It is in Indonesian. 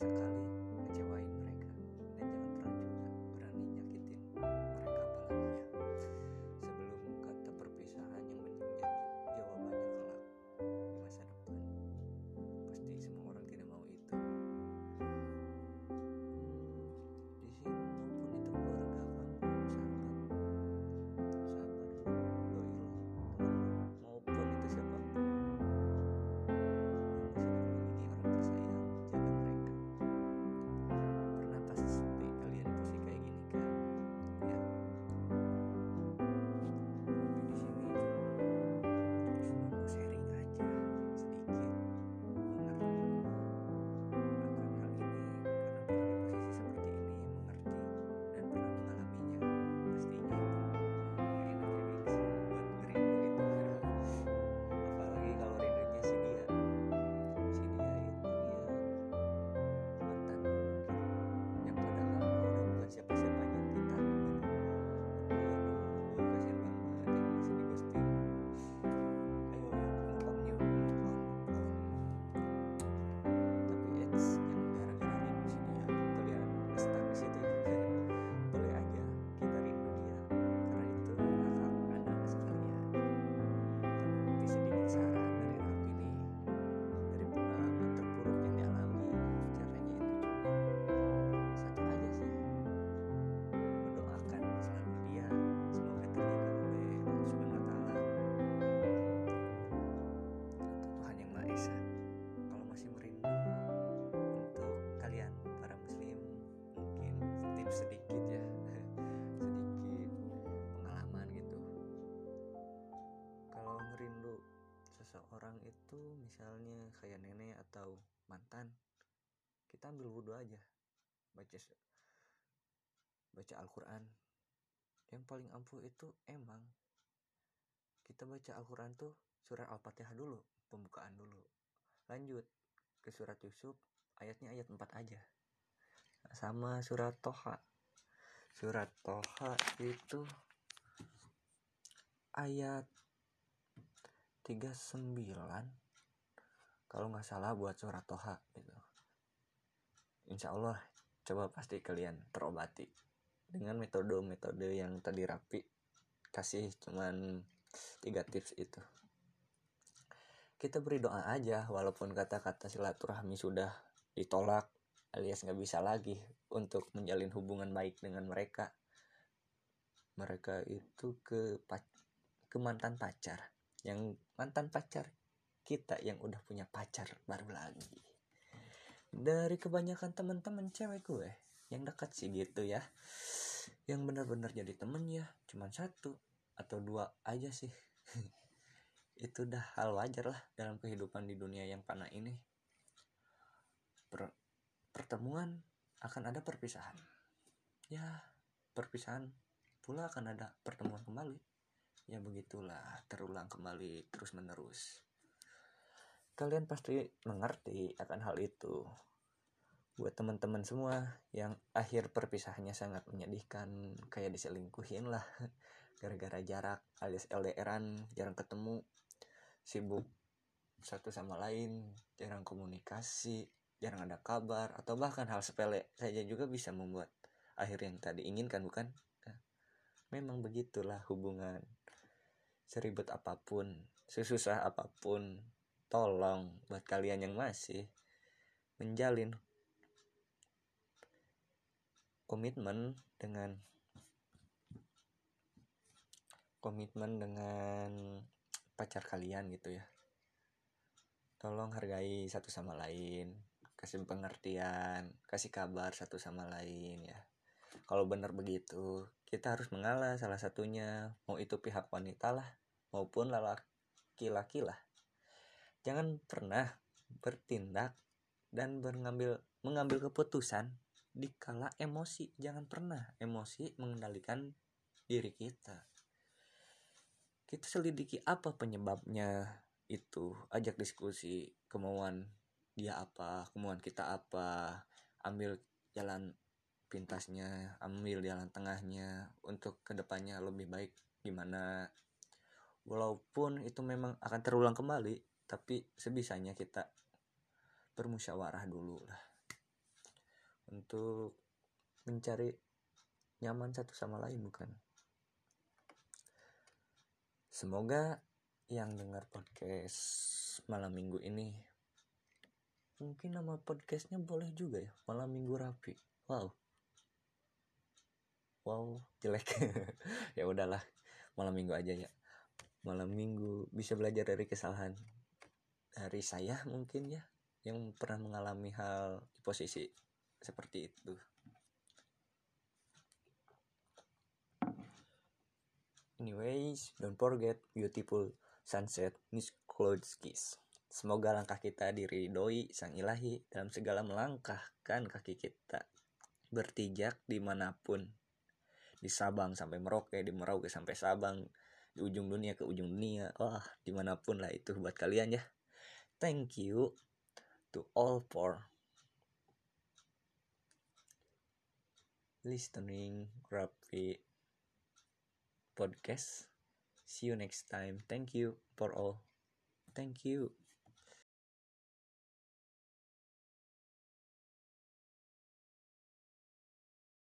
생각합니다. Seseorang itu misalnya kayak nenek atau mantan kita ambil wudhu aja baca baca Al-Quran. Yang paling ampuh itu emang kita baca Al-Quran tuh surat Al-Fatihah dulu pembukaan dulu. Lanjut ke surat Yusuf ayatnya ayat 4 aja. Sama surat Toha. Surat Toha itu ayat 39 kalau nggak salah buat surat Toha gitu. Insya Allah coba pasti kalian terobati dengan metode-metode yang tadi rapi kasih cuman tiga tips itu. Kita beri doa aja walaupun kata-kata silaturahmi sudah ditolak alias nggak bisa lagi untuk menjalin hubungan baik dengan mereka. Mereka itu ke ke mantan pacar yang mantan pacar kita yang udah punya pacar baru lagi. Dari kebanyakan teman-teman cewek gue yang dekat sih gitu ya. Yang benar-benar jadi temen ya cuman satu atau dua aja sih. Itu udah hal wajar lah dalam kehidupan di dunia yang panah ini. Per- pertemuan akan ada perpisahan. Ya perpisahan pula akan ada pertemuan kembali ya begitulah. Terulang kembali terus menerus kalian pasti mengerti akan hal itu. Buat teman-teman semua yang akhir perpisahannya sangat menyedihkan kayak diselingkuhin lah. Gara-gara jarak alias LDRan jarang ketemu. Sibuk satu sama lain jarang komunikasi jarang ada kabar atau bahkan hal sepele saja juga bisa membuat akhir yang tadi inginkan bukan? Nah, memang begitulah hubungan seribet apa pun sesusah apa pun tolong buat kalian yang masih menjalin komitmen dengan komitmen dengan pacar kalian gitu ya. Tolong hargai satu sama lain kasih pengertian kasih kabar satu sama lain ya. Kalau benar begitu kita harus mengalah salah satunya mau itu pihak wanita lah maupun laki-laki lah. Jangan pernah bertindak dan mengambil mengambil keputusan di kala emosi. Jangan pernah emosi mengendalikan diri kita. Kita selidiki apa penyebabnya itu. Ajak diskusi kemauan dia apa kemauan kita apa. Ambil jalan pintasnya ambil jalan tengahnya untuk ke depannya lebih baik gimana. Walaupun itu memang akan terulang kembali tapi sebisanya kita bermusyawarah dulu lah. Untuk mencari nyaman satu sama lain bukan? Semoga yang dengar podcast malam minggu ini mungkin nama podcastnya boleh juga ya malam minggu rapi. Wow wow jelek ya udahlah malam minggu aja ya malam minggu bisa belajar dari kesalahan dari saya mungkin ya yang pernah mengalami hal di posisi seperti itu anyways don't forget beautiful sunset Miss Klodskis. Semoga langkah kita diridoi Sang Ilahi dalam segala melangkahkan kaki kita bertijak di mana pun. Di Sabang sampai Merauke, di Merauke sampai Sabang, di ujung dunia ke ujung dunia. Wah, di mana pun lah itu buat kalian ya. Thank you to all for listening Rapi podcast. See you next time. Thank you for all. Thank you.